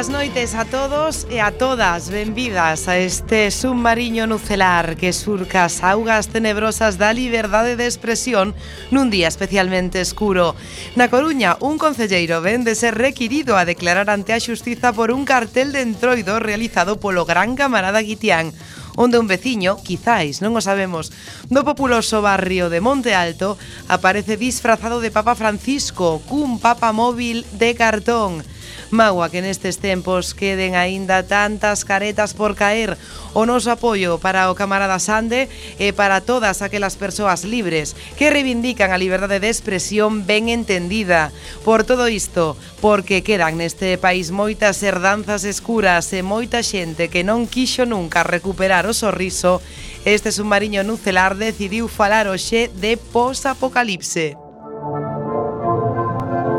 Boas noites a todos e a todas Benvidas a este submarino nucelar Que surca as augas tenebrosas da liberdade de expresión Nun día especialmente escuro Na Coruña, un concelleiro ven de ser requirido a declarar ante a xustiza Por un cartel de entroido realizado polo gran camarada Guitián onde un veciño, quizáis, non o sabemos, do populoso barrio de Monte Alto, aparece disfrazado de Papa Francisco cun papa móvil de cartón. Magua que nestes tempos queden aínda tantas caretas por caer. O noso apoio para o camarada Sande e para todas aquelas persoas libres que reivindican a liberdade de expresión ben entendida. Por todo isto, porque quedan neste país moitas herdanzas escuras e moita xente que non quixo nunca recuperar o sorriso, este submarino nucelar decidiu falar hoxe de posapocalipse.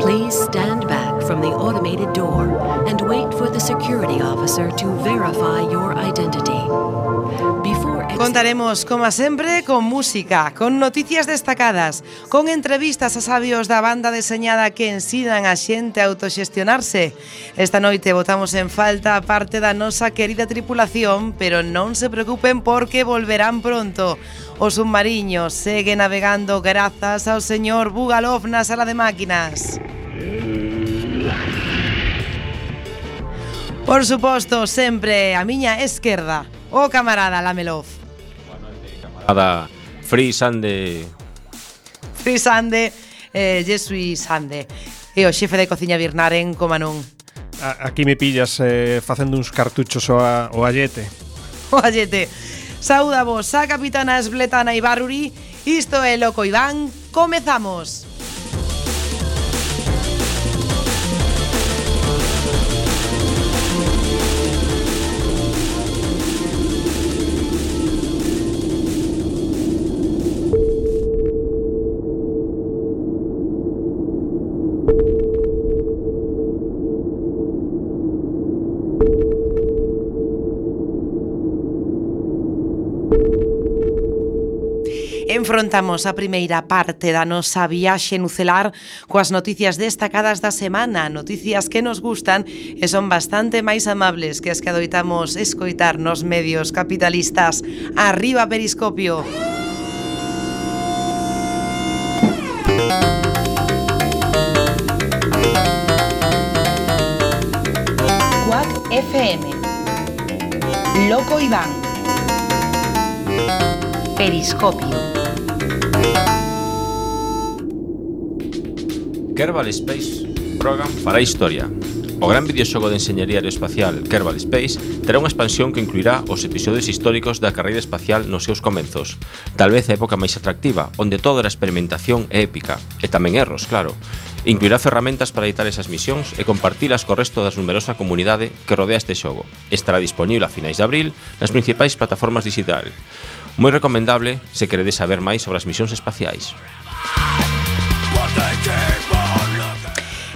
Please stand back automated door and wait for the security officer to verify your identity. Before Contaremos, como sempre, con música, con noticias destacadas, con entrevistas a sabios da banda deseñada que ensinan a xente a autoxestionarse. Esta noite votamos en falta a parte da nosa querida tripulación, pero non se preocupen porque volverán pronto. O submarino segue navegando grazas ao señor Bugalov na sala de máquinas. Por suposto, sempre a miña esquerda, o camarada Lamelov. Boa noite, camarada Free Sande. Free Sande, eh, Jesui Sande. E o xefe de cociña Birnaren, como non. Aquí me pillas eh, facendo uns cartuchos o, a, o allete. O allete. Saúda vos a capitana Esbletana Ibarruri. Isto é Loco Iván. Comezamos. Afrontamos a primeira parte da nosa viaxe nucelar coas noticias destacadas da semana, noticias que nos gustan e son bastante máis amables que as que adoitamos escoitar nos medios capitalistas. Arriba Periscopio! Quack FM. Loco Iván. Periscopio. Kerbal Space Program fará historia. O gran videoxogo de enxeñería aeroespacial Kerbal Space terá unha expansión que incluirá os episodios históricos da carreira espacial nos seus comenzos, tal vez a época máis atractiva, onde toda a experimentación é épica, e tamén erros, claro. Incluirá ferramentas para editar esas misións e compartilas co resto das numerosa comunidade que rodea este xogo. Estará disponible a finais de abril nas principais plataformas digital. Moi recomendable se queredes saber máis sobre as misións espaciais.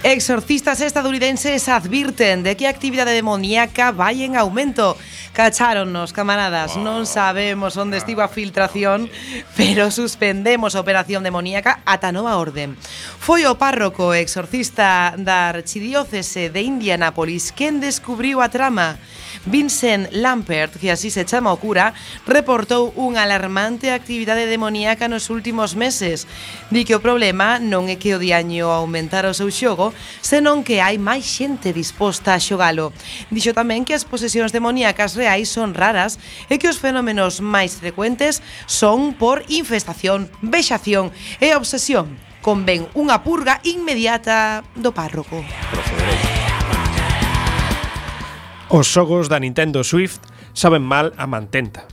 Exorcistas estadounidenses advirten de que a actividade demoníaca vai en aumento. Cacháronnos, camaradas, wow. non sabemos onde estiva a filtración, pero suspendemos a operación demoníaca ata nova orden. Foi o párroco exorcista da archidiócese de Indianápolis quen descubriu a trama. Vincent Lampert, que así se chama o cura, reportou unha alarmante actividade demoníaca nos últimos meses. Di que o problema non é que o diaño aumentara o seu xogo, senón que hai máis xente disposta a xogalo. Dixo tamén que as posesións demoníacas reais son raras e que os fenómenos máis frecuentes son por infestación, vexación e obsesión. Convén unha purga inmediata do párroco. Os xogos da Nintendo Swift saben mal a mantenta.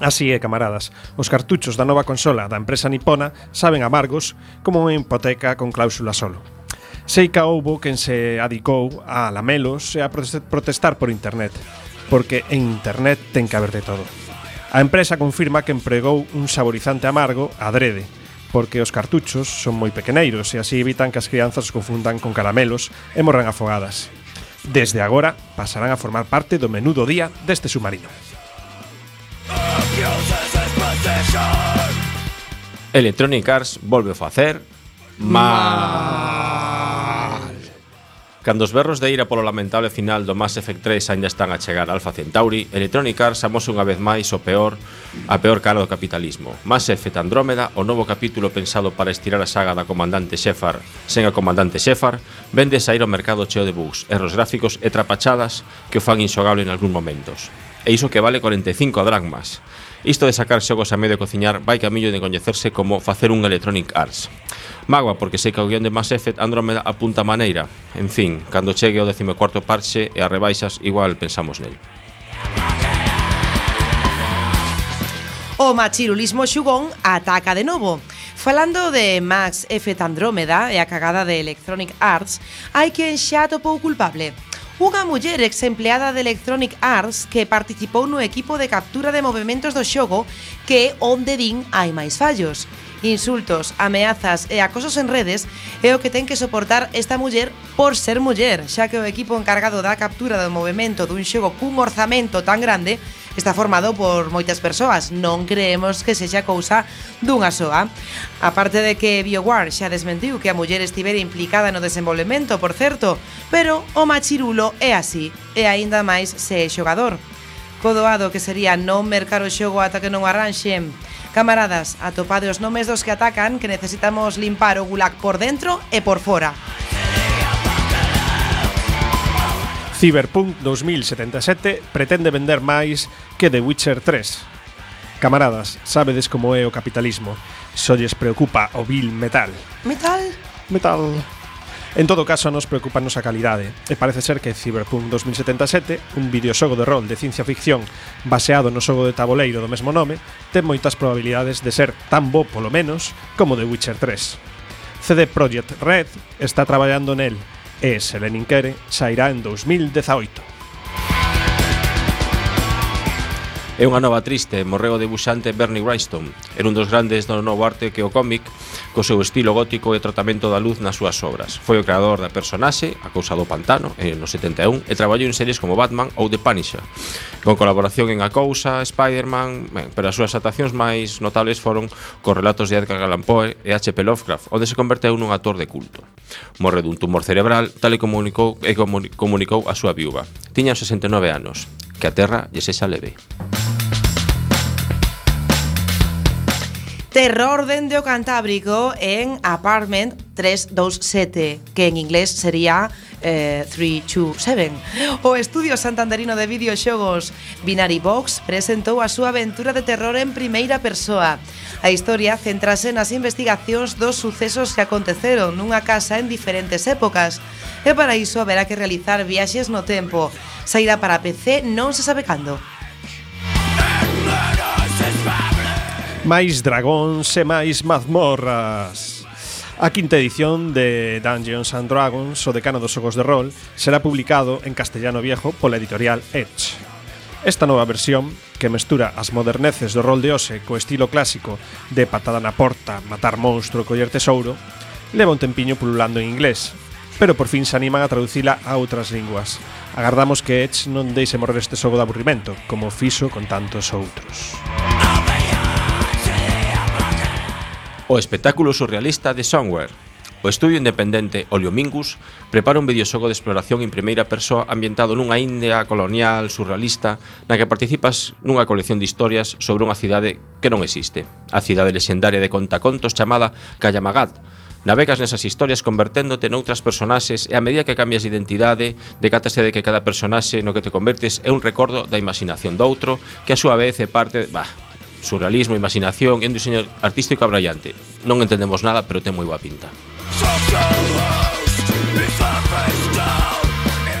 Así é, camaradas, os cartuchos da nova consola da empresa nipona saben amargos como unha hipoteca con cláusula solo. Seica houbo quen se adicou a lamelos e a protestar por internet, porque en internet ten que haber de todo. A empresa confirma que empregou un saborizante amargo adrede, porque os cartuchos son moi pequeneiros e así evitan que as crianzas os confundan con caramelos e morran afogadas. Desde agora pasarán a formar parte do menú do día deste submarino. Electronic Arts volve a facer ma Cando os berros de ira polo lamentable final do Mass Effect 3 aínda están a chegar a Alpha Centauri, Electronic Arts amosa unha vez máis o peor a peor cara do capitalismo. Mass Effect Andrómeda, o novo capítulo pensado para estirar a saga da comandante Shepard sen a comandante Shepard, vende sair ao mercado cheo de bugs, erros gráficos e trapachadas que o fan inxogable en algúns momentos. E iso que vale 45 dracmas. Isto de sacar xogos a medio de cociñar vai camillo de coñecerse como facer un Electronic Arts. Magua, porque sei que o guión de Mass Effect Andromeda apunta a maneira. En fin, cando chegue o 14º parche e as rebaixas, igual pensamos nel. O machirulismo xugón ataca de novo. Falando de Max F. Andrómeda e a cagada de Electronic Arts, hai quen xa topou culpable. Unha muller exempleada de Electronic Arts que participou no equipo de captura de movimentos do xogo que onde din hai máis fallos insultos, ameazas e acosos en redes é o que ten que soportar esta muller por ser muller, xa que o equipo encargado da captura do movimento dun xogo cun orzamento tan grande está formado por moitas persoas, non creemos que sexa cousa dunha soa. A parte de que BioWare xa desmentiu que a muller estivera implicada no desenvolvemento, por certo, pero o machirulo é así, e aínda máis se é xogador. Codoado que sería non mercar o xogo ata que non arranxen Camaradas, atopade os nomes dos que atacan que necesitamos limpar o gulag por dentro e por fora. Cyberpunk 2077 pretende vender máis que The Witcher 3. Camaradas, sabedes como é o capitalismo. Só lles preocupa o vil metal. Metal? Metal. En todo caso, nos preocupa a calidade, e parece ser que Cyberpunk 2077, un videoxogo de rol de ciencia ficción baseado no xogo de taboleiro do mesmo nome, ten moitas probabilidades de ser tan bo polo menos como The Witcher 3. CD Projekt Red está traballando nel e, se Lenin quere, sairá en 2018. É unha nova triste, morreu o debuxante Bernie Wrightson. Era un dos grandes do novo arte que o cómic, co seu estilo gótico e tratamento da luz nas súas obras. Foi o creador da personaxe, a cousa do pantano, en no 71, e traballou en series como Batman ou The Punisher, con colaboración en A Cousa, Spider-Man, ben, pero as súas atacións máis notables foron cos relatos de Edgar Allan Poe e H.P. Lovecraft, onde se converteu nun actor de culto. Morre dun tumor cerebral, tal e comunicou, e comunicou a súa viúva. Tiña 69 anos que a terra lle sexa leve. Terror dende o Cantábrico en Apartment 327, que en inglés sería eh, 327. O Estudio Santanderino de Videoxogos Binary Box presentou a súa aventura de terror en primeira persoa. A historia centrase nas investigacións dos sucesos que aconteceron nunha casa en diferentes épocas, e para iso haberá que realizar viaxes no tempo. Sairá para PC non se sabe cando. Máis dragóns e máis mazmorras. A quinta edición de Dungeons and Dragons, o decano dos xogos de rol, será publicado en castellano viejo pola editorial Edge. Esta nova versión, que mestura as moderneces do rol de Ose co estilo clásico de patada na porta, matar monstro e coller tesouro, leva un tempiño pululando en inglés, pero por fin se animan a traducila a outras linguas. Agardamos que Edge non deixe morrer este xogo de aburrimento, como fixo con tantos outros. O espectáculo surrealista de Somewhere. O estudio independente Oliomingus prepara un videoxogo de exploración en primeira persoa ambientado nunha India colonial surrealista na que participas nunha colección de historias sobre unha cidade que non existe. A cidade lexendaria de contacontos chamada Kayamagat, Navegas nesas historias converténdote noutras personaxes e a medida que cambias de identidade, decátase de que cada personaxe no que te convertes é un recordo da imaginación do outro, que a súa vez é parte, bah, surrealismo, imaginación, é un diseño artístico abrallante. Non entendemos nada, pero ten moi boa pinta.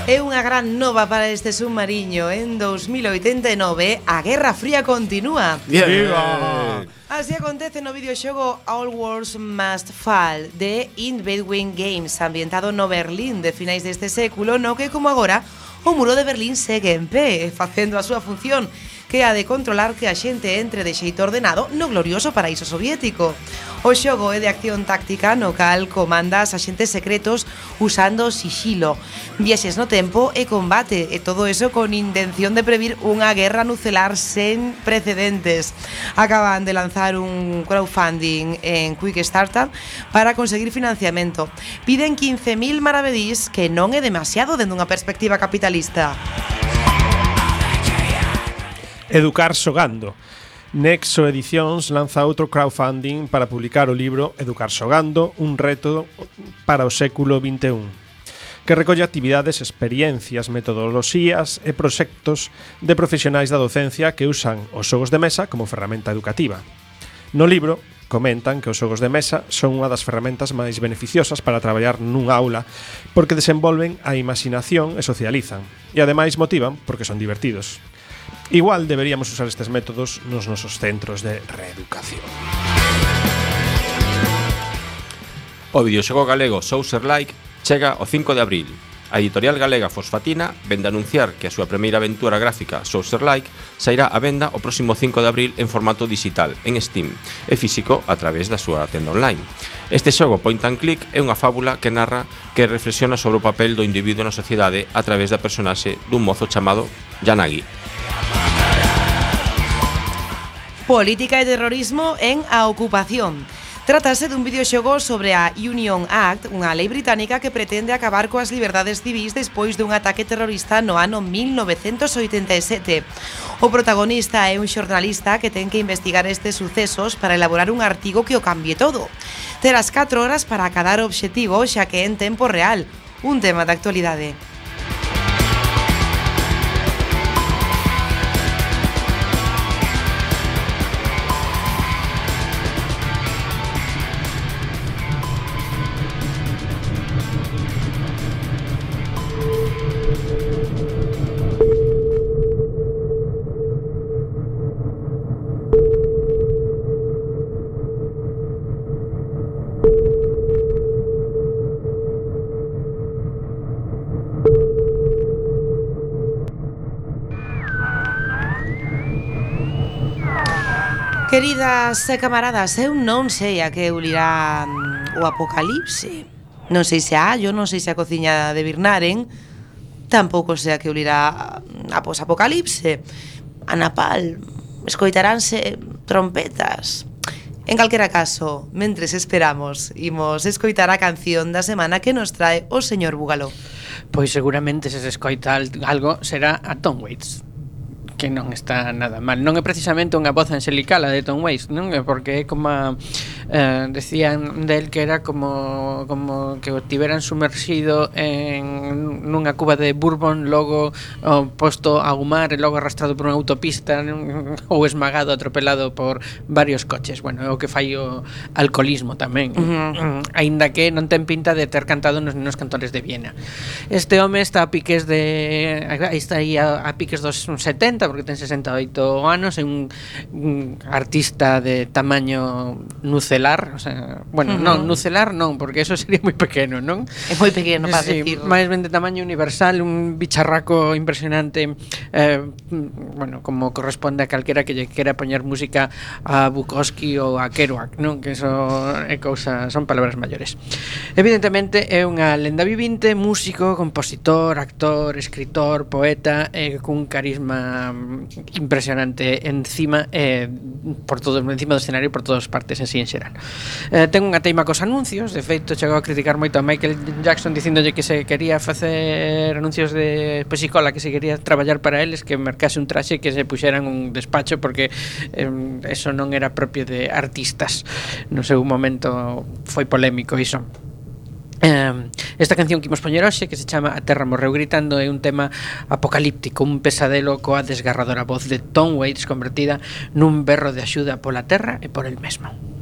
É unha gran nova para este submarino. En 2089, a Guerra Fría continúa. Yeah. Viva! Así acontece no videoxogo All Wars Must Fall de In Between Games, ambientado no Berlín de finais deste século, no que, como agora, o muro de Berlín segue en pé, facendo a súa función que ha de controlar que a xente entre de xeito ordenado no glorioso paraíso soviético. O xogo é de acción táctica no cal comandas axentes secretos usando sigilo, viaxes no tempo e combate, e todo eso con intención de previr unha guerra nucelar sen precedentes. Acaban de lanzar un crowdfunding en Quick Startup para conseguir financiamento. Piden 15.000 maravedís que non é demasiado dende unha perspectiva capitalista. Educar Xogando. Nexo Edicións lanza outro crowdfunding para publicar o libro Educar Xogando, un reto para o século XXI que recolle actividades, experiencias, metodoloxías e proxectos de profesionais da docencia que usan os xogos de mesa como ferramenta educativa. No libro comentan que os xogos de mesa son unha das ferramentas máis beneficiosas para traballar nunha aula porque desenvolven a imaginación e socializan, e ademais motivan porque son divertidos. Igual deberíamos usar estes métodos nos nosos centros de reeducación. O videoxogo galego Souser Like chega o 5 de abril. A editorial galega Fosfatina vende anunciar que a súa primeira aventura gráfica Souser Like sairá á venda o próximo 5 de abril en formato digital, en Steam, e físico a través da súa tenda online. Este xogo point and click é unha fábula que narra que reflexiona sobre o papel do individuo na sociedade a través da personaxe dun mozo chamado Yanagi, Política e terrorismo en A ocupación. Trátase dun videoxogo sobre a Union Act, unha lei británica que pretende acabar coas liberdades civis despois dun ataque terrorista no ano 1987. O protagonista é un xornalista que ten que investigar estes sucesos para elaborar un artigo que o cambie todo. Terás 4 horas para acadar o obxectivo, xa que é en tempo real, un tema de actualidade. Queridas e camaradas, eu non sei a que ulirá mm, o apocalipse. Non sei se a Allo, non sei se a cociña de Birnaren, tampouco sei a que ulirá mm, a posapocalipse. A Napal, escoitaránse trompetas. En calquera caso, mentres esperamos, imos escoitar a canción da semana que nos trae o señor Bugaló. Pois seguramente se se escoita algo será a Tom Waits que non está nada mal. Non é precisamente unha voz angelical a de Tom Waits, non? É porque é como a, eh, decían del que era como, como que o tiveran sumerxido en nunha cuba de bourbon logo o posto a humar e logo arrastrado por unha autopista ou esmagado, atropelado por varios coches. Bueno, é o que fai o alcoholismo tamén. Uh -huh. aínda que non ten pinta de ter cantado nos, nos cantores de Viena. Este home está a piques de aí está aí a, a piques dos 70 porque ten 68 anos é un, un artista de tamaño nuce nucelar, o sea, bueno, uh -huh. non, nucelar non, porque eso sería moi pequeno, non? É moi pequeno para sí, decir. Máis ben de tamaño universal, un bicharraco impresionante, eh, bueno, como corresponde a calquera que lle quera poñer música a Bukowski ou a Kerouac, non? Que eso é cousa, son palabras maiores. Evidentemente é unha lenda vivinte, músico, compositor, actor, escritor, poeta, eh, cun carisma impresionante encima eh, por todo encima do escenario por todas partes así en xeral. Eh, ten unha teima cos anuncios, de feito chegou a criticar moito a Michael Jackson dicindolle que se quería facer anuncios de pesicola, que se quería traballar para eles, que mercase un traxe que se puxeran un despacho porque eh, eso non era propio de artistas. No seu momento foi polémico iso. Eh, esta canción que imos poñer hoxe que se chama A Terra Morreu Gritando é un tema apocalíptico, un pesadelo coa desgarradora voz de Tom Waits convertida nun berro de axuda pola terra e por el mesmo.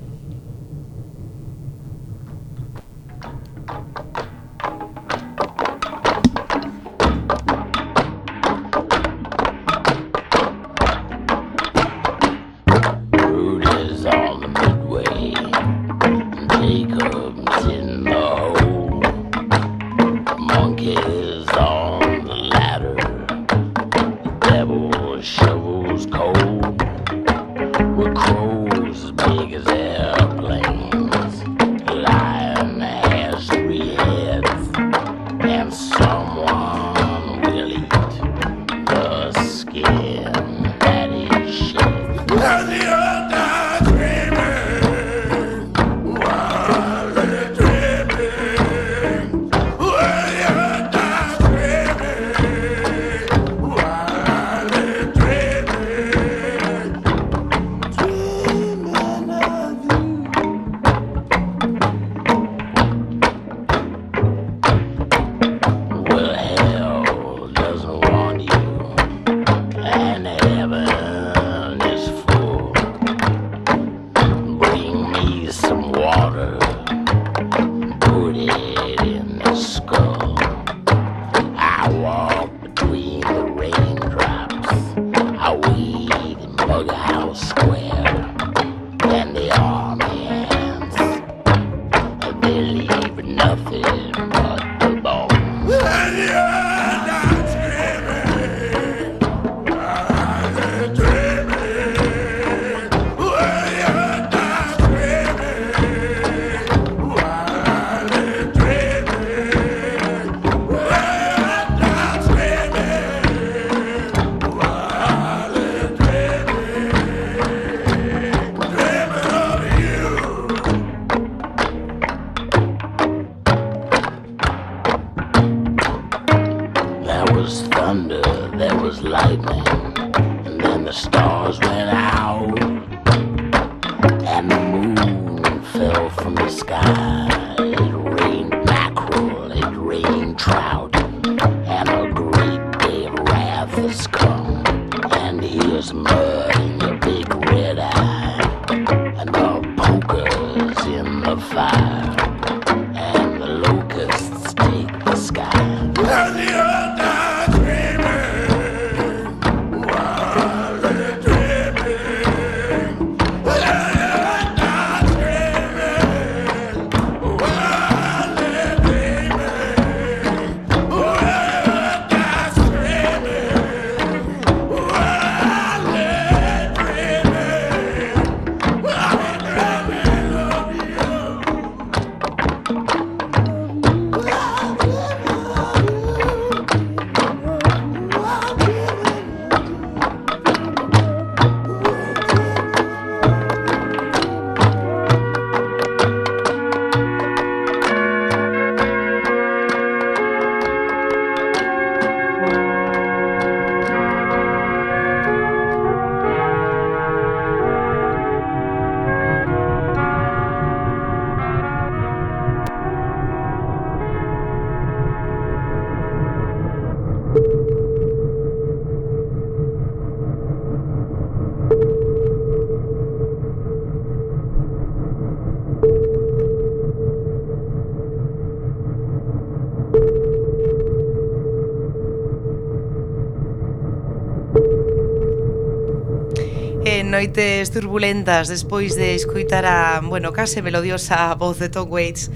noites turbulentas despois de escutar a, bueno, case melodiosa voz de Tom Waits,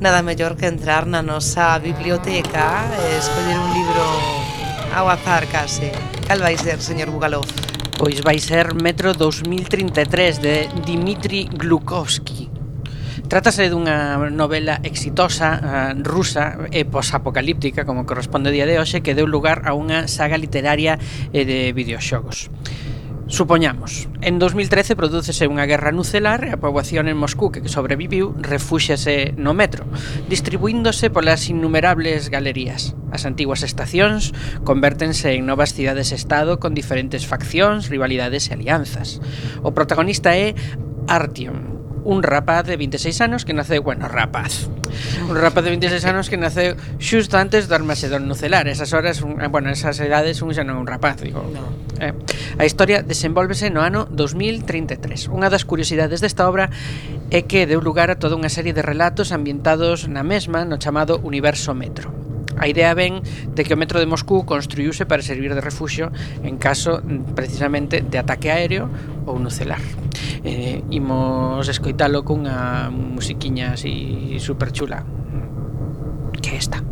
nada mellor que entrar na nosa biblioteca e escoller un libro ao azar case. Cal vai ser, señor Bugalov? Pois vai ser Metro 2033 de Dimitri Glukovsky. Trátase dunha novela exitosa uh, rusa e posapocalíptica, como corresponde o día de hoxe, que deu lugar a unha saga literaria e de videoxogos. Supoñamos, en 2013 prodúcese unha guerra nucelar e a poboación en Moscú que sobreviviu refúxese no metro, distribuíndose polas innumerables galerías. As antiguas estacións convértense en novas cidades-estado con diferentes faccións, rivalidades e alianzas. O protagonista é Artyom, un rapaz de 26 anos que naceu, bueno, rapaz. Un rapaz de 26 anos que naceu xusto antes do Armagedón nucelar. Esas horas, un, eh, bueno, esas edades un xa non é un rapaz, digo. No. Eh. A historia desenvolvese no ano 2033. Unha das curiosidades desta obra é que deu lugar a toda unha serie de relatos ambientados na mesma no chamado Universo Metro. A idea ven de que o metro de Moscú construíuse para servir de refuxio en caso mm, precisamente de ataque aéreo ou nucelar. Eh, imos escoitalo cunha musiquiña así super chula. Que esta?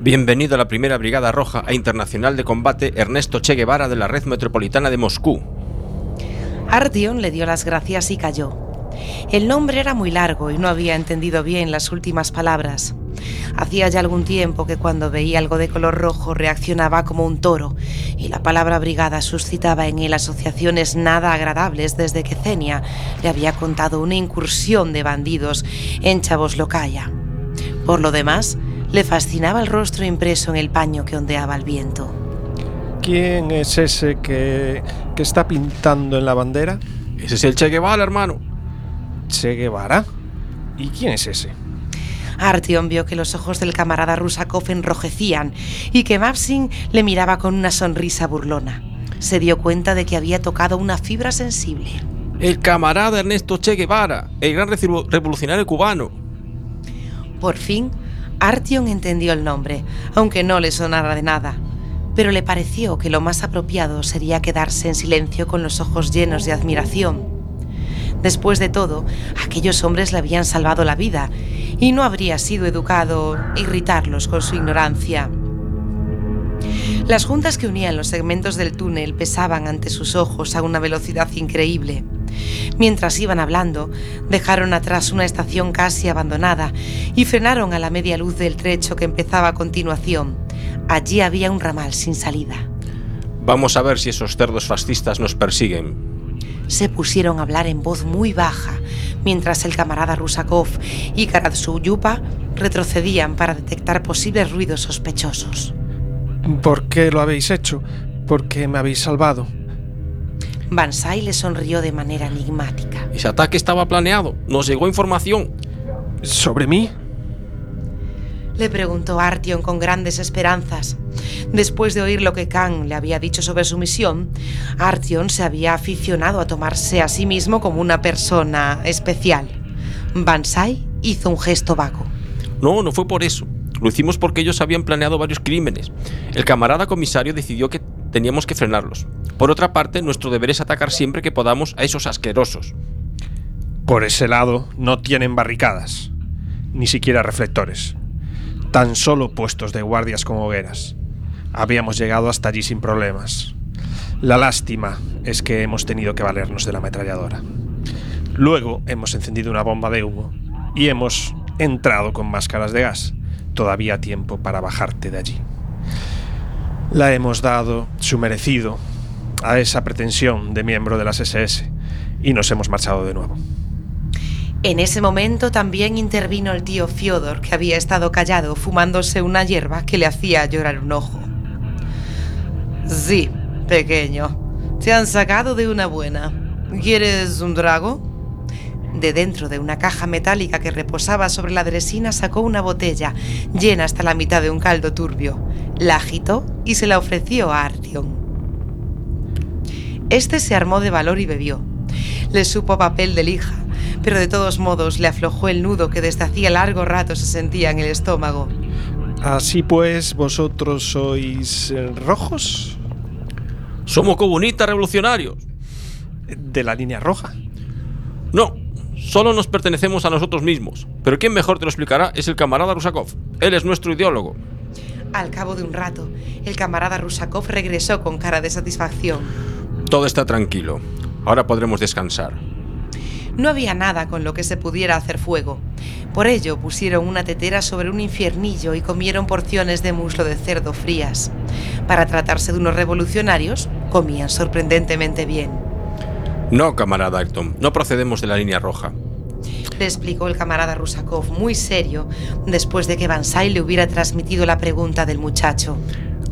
Bienvenido a la primera Brigada Roja e Internacional de Combate Ernesto Che Guevara de la Red Metropolitana de Moscú. Artyom le dio las gracias y calló. El nombre era muy largo y no había entendido bien las últimas palabras. Hacía ya algún tiempo que cuando veía algo de color rojo reaccionaba como un toro y la palabra brigada suscitaba en él asociaciones nada agradables desde que Zenia le había contado una incursión de bandidos en Chavoslokaya. Por lo demás, le fascinaba el rostro impreso en el paño que ondeaba el viento. ¿Quién es ese que, que está pintando en la bandera? Ese es el Che Guevara, hermano. Che Guevara. ¿Y quién es ese? Artyom vio que los ojos del camarada Rusakov enrojecían y que Mapsin le miraba con una sonrisa burlona. Se dio cuenta de que había tocado una fibra sensible. El camarada Ernesto Che Guevara, el gran revolucionario cubano. Por fin, Artyom entendió el nombre, aunque no le sonara de nada. Pero le pareció que lo más apropiado sería quedarse en silencio con los ojos llenos de admiración. Después de todo, aquellos hombres le habían salvado la vida y no habría sido educado irritarlos con su ignorancia. Las juntas que unían los segmentos del túnel pesaban ante sus ojos a una velocidad increíble. Mientras iban hablando, dejaron atrás una estación casi abandonada y frenaron a la media luz del trecho que empezaba a continuación. Allí había un ramal sin salida. Vamos a ver si esos cerdos fascistas nos persiguen. Se pusieron a hablar en voz muy baja, mientras el camarada Rusakov y Karatsuyupa retrocedían para detectar posibles ruidos sospechosos. ¿Por qué lo habéis hecho? ¿Por qué me habéis salvado? Bansai le sonrió de manera enigmática. Ese ataque estaba planeado. Nos llegó información. ¿Sobre mí? Le preguntó Artyom con grandes esperanzas. Después de oír lo que Kang le había dicho sobre su misión, Artyom se había aficionado a tomarse a sí mismo como una persona especial. Bansai hizo un gesto vago. No, no fue por eso. Lo hicimos porque ellos habían planeado varios crímenes. El camarada comisario decidió que teníamos que frenarlos. Por otra parte, nuestro deber es atacar siempre que podamos a esos asquerosos. Por ese lado no tienen barricadas, ni siquiera reflectores. Tan solo puestos de guardias con hogueras. Habíamos llegado hasta allí sin problemas. La lástima es que hemos tenido que valernos de la ametralladora. Luego hemos encendido una bomba de humo y hemos entrado con máscaras de gas. Todavía tiempo para bajarte de allí. La hemos dado su merecido a esa pretensión de miembro de las SS y nos hemos marchado de nuevo. En ese momento también intervino el tío Fiodor, que había estado callado fumándose una hierba que le hacía llorar un ojo. Sí, pequeño. Te han sacado de una buena. ¿Quieres un drago? De dentro de una caja metálica que reposaba sobre la dresina sacó una botella llena hasta la mitad de un caldo turbio. La agitó y se la ofreció a Artyom. Este se armó de valor y bebió. Le supo papel de lija, pero de todos modos le aflojó el nudo que desde hacía largo rato se sentía en el estómago. Así pues, vosotros sois eh, rojos Somos comunistas revolucionarios. de la línea roja. No, solo nos pertenecemos a nosotros mismos. Pero quien mejor te lo explicará es el camarada Rusakov. Él es nuestro ideólogo. Al cabo de un rato, el camarada Rusakov regresó con cara de satisfacción. Todo está tranquilo. Ahora podremos descansar. No había nada con lo que se pudiera hacer fuego. Por ello pusieron una tetera sobre un infiernillo y comieron porciones de muslo de cerdo frías. Para tratarse de unos revolucionarios, comían sorprendentemente bien. No, camarada Ayrton, no procedemos de la línea roja. Le explicó el camarada Rusakov muy serio después de que Bansai le hubiera transmitido la pregunta del muchacho.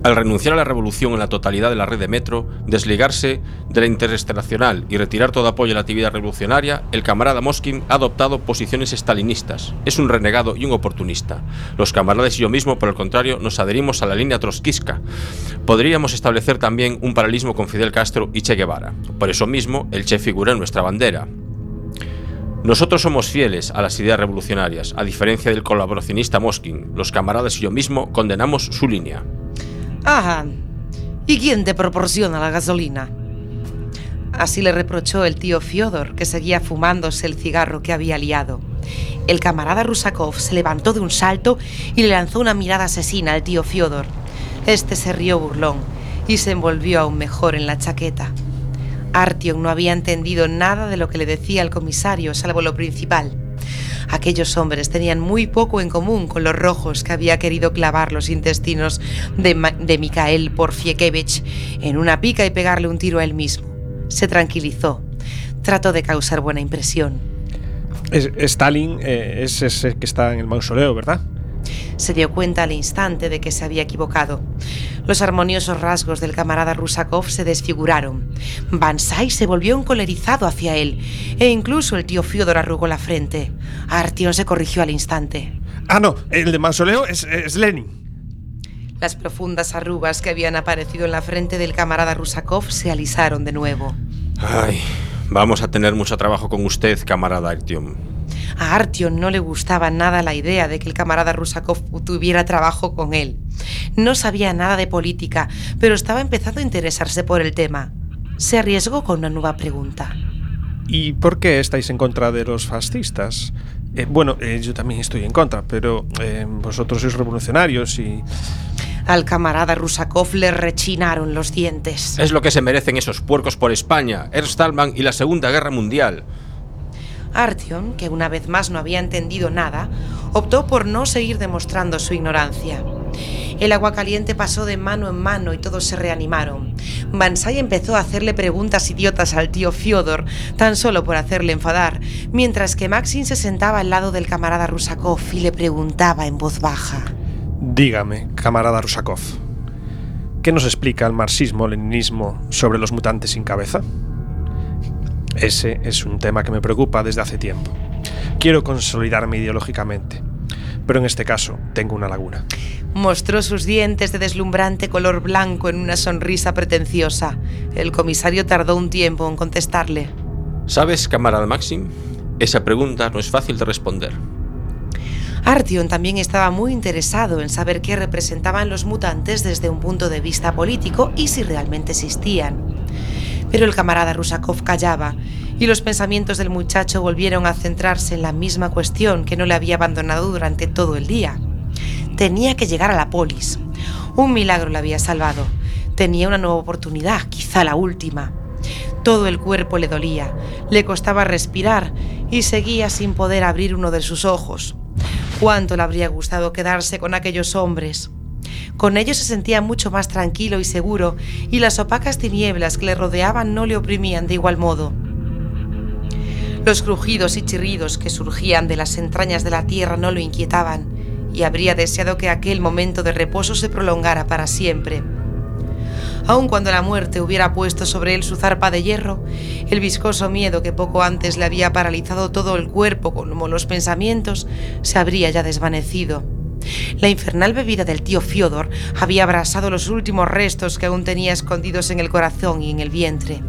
Al renunciar a la revolución en la totalidad de la red de metro, desligarse de la interestacional y retirar todo apoyo a la actividad revolucionaria, el camarada Moskin ha adoptado posiciones estalinistas. Es un renegado y un oportunista. Los camaradas y yo mismo, por el contrario, nos adherimos a la línea trotskista. Podríamos establecer también un paralelismo con Fidel Castro y Che Guevara. Por eso mismo, el Che figura en nuestra bandera. Nosotros somos fieles a las ideas revolucionarias, a diferencia del colaboracionista Moskin. Los camaradas y yo mismo condenamos su línea. Ajá. ¿Y quién te proporciona la gasolina? Así le reprochó el tío Fiodor, que seguía fumándose el cigarro que había liado. El camarada Rusakov se levantó de un salto y le lanzó una mirada asesina al tío Fiodor. Este se rió burlón y se envolvió aún mejor en la chaqueta. Artyom no había entendido nada de lo que le decía el comisario, salvo lo principal. Aquellos hombres tenían muy poco en común con los rojos que había querido clavar los intestinos de, Ma- de Mikhail Porfiekevich en una pica y pegarle un tiro a él mismo. Se tranquilizó. Trató de causar buena impresión. Es- Stalin eh, es ese que está en el mausoleo, ¿verdad? Se dio cuenta al instante de que se había equivocado. Los armoniosos rasgos del camarada Rusakov se desfiguraron. Bansai se volvió encolerizado hacia él, e incluso el tío Fiodor arrugó la frente. Artyom se corrigió al instante. Ah, no, el de mausoleo es, es Lenin. Las profundas arrugas que habían aparecido en la frente del camarada Rusakov se alisaron de nuevo. Ay, vamos a tener mucho trabajo con usted, camarada Artyom. A Artyom no le gustaba nada la idea de que el camarada Rusakov tuviera trabajo con él. No sabía nada de política, pero estaba empezando a interesarse por el tema. Se arriesgó con una nueva pregunta. ¿Y por qué estáis en contra de los fascistas? Eh, bueno, eh, yo también estoy en contra, pero eh, vosotros sois revolucionarios y... Al camarada Rusakov le rechinaron los dientes. Es lo que se merecen esos puercos por España, Ernst Thälmann y la Segunda Guerra Mundial. Artyom, que una vez más no había entendido nada, optó por no seguir demostrando su ignorancia. El agua caliente pasó de mano en mano y todos se reanimaron. Bansai empezó a hacerle preguntas idiotas al tío Fyodor, tan solo por hacerle enfadar, mientras que Maxim se sentaba al lado del camarada Rusakov y le preguntaba en voz baja. Dígame, camarada Rusakov, ¿qué nos explica el marxismo-leninismo sobre los mutantes sin cabeza? Ese es un tema que me preocupa desde hace tiempo. Quiero consolidarme ideológicamente, pero en este caso tengo una laguna. Mostró sus dientes de deslumbrante color blanco en una sonrisa pretenciosa. El comisario tardó un tiempo en contestarle. ¿Sabes, camarada Maxim? Esa pregunta no es fácil de responder. Artyom también estaba muy interesado en saber qué representaban los mutantes desde un punto de vista político y si realmente existían. Pero el camarada Rusakov callaba y los pensamientos del muchacho volvieron a centrarse en la misma cuestión que no le había abandonado durante todo el día. Tenía que llegar a la polis. Un milagro le había salvado. Tenía una nueva oportunidad, quizá la última. Todo el cuerpo le dolía, le costaba respirar y seguía sin poder abrir uno de sus ojos. Cuánto le habría gustado quedarse con aquellos hombres. Con ellos se sentía mucho más tranquilo y seguro, y las opacas tinieblas que le rodeaban no le oprimían de igual modo. Los crujidos y chirridos que surgían de las entrañas de la tierra no lo inquietaban, y habría deseado que aquel momento de reposo se prolongara para siempre. Aun cuando la muerte hubiera puesto sobre él su zarpa de hierro, el viscoso miedo que poco antes le había paralizado todo el cuerpo como los pensamientos se habría ya desvanecido. La infernal bebida del tío Fiodor había abrasado los últimos restos que aún tenía escondidos en el corazón y en el vientre.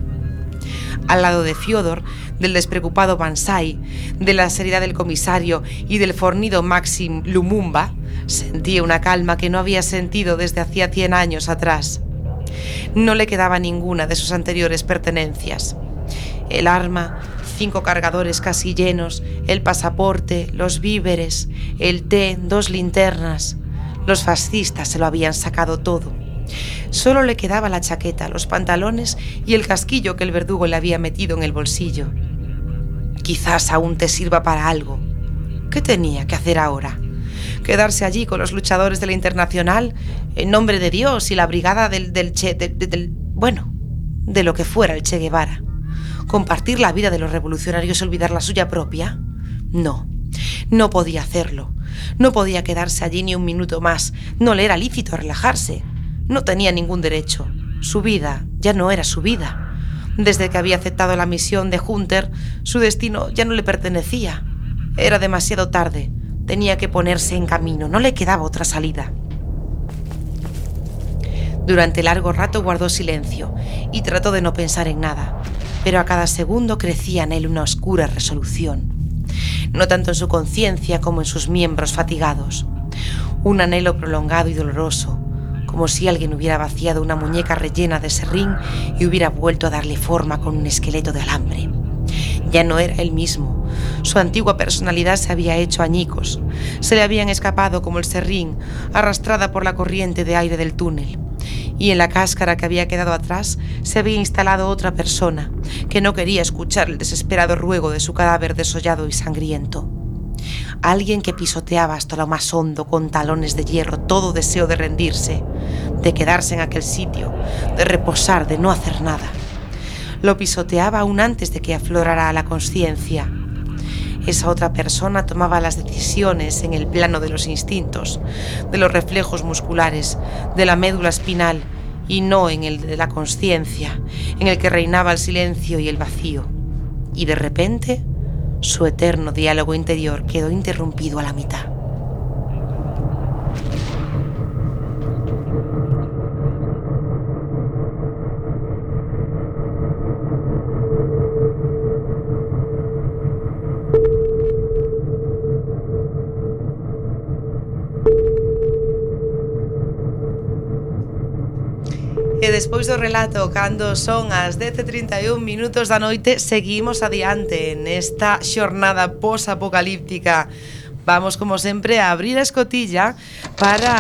Al lado de Fiodor, del despreocupado Bansai, de la seriedad del comisario y del fornido Maxim Lumumba, sentía una calma que no había sentido desde hacía cien años atrás. No le quedaba ninguna de sus anteriores pertenencias. El arma, cinco cargadores casi llenos, el pasaporte, los víveres, el té, dos linternas. Los fascistas se lo habían sacado todo. Solo le quedaba la chaqueta, los pantalones y el casquillo que el verdugo le había metido en el bolsillo. Quizás aún te sirva para algo. ¿Qué tenía que hacer ahora? ¿Quedarse allí con los luchadores de la Internacional en nombre de Dios y la brigada del, del bueno, de lo que fuera el Che Guevara? ¿Compartir la vida de los revolucionarios y olvidar la suya propia? No, no podía hacerlo. No podía quedarse allí ni un minuto más. No le era lícito relajarse. No tenía ningún derecho. Su vida ya no era su vida. Desde que había aceptado la misión de Hunter, su destino ya no le pertenecía. Era demasiado tarde. Tenía que ponerse en camino. No le quedaba otra salida. Durante largo rato guardó silencio y trató de no pensar en nada, pero a cada segundo crecía en él una oscura resolución, no tanto en su conciencia como en sus miembros fatigados. Un anhelo prolongado y doloroso, como si alguien hubiera vaciado una muñeca rellena de serrín y hubiera vuelto a darle forma con un esqueleto de alambre. Ya no era él mismo. Su antigua personalidad se había hecho añicos. Se le habían escapado como el serrín, arrastrada por la corriente de aire del túnel. Y en la cáscara que había quedado atrás se había instalado otra persona, que no quería escuchar el desesperado ruego de su cadáver desollado y sangriento. Alguien que pisoteaba hasta lo más hondo con talones de hierro todo deseo de rendirse, de quedarse en aquel sitio, de reposar, de no hacer nada. Lo pisoteaba aún antes de que aflorara a la conciencia. Esa otra persona tomaba las decisiones en el plano de los instintos, de los reflejos musculares, de la médula espinal y no en el de la conciencia, en el que reinaba el silencio y el vacío. Y de repente su eterno diálogo interior quedó interrumpido a la mitad. despois do relato, cando son as 10.31 minutos da noite, seguimos adiante nesta xornada posapocalíptica. Vamos, como sempre, a abrir a escotilla para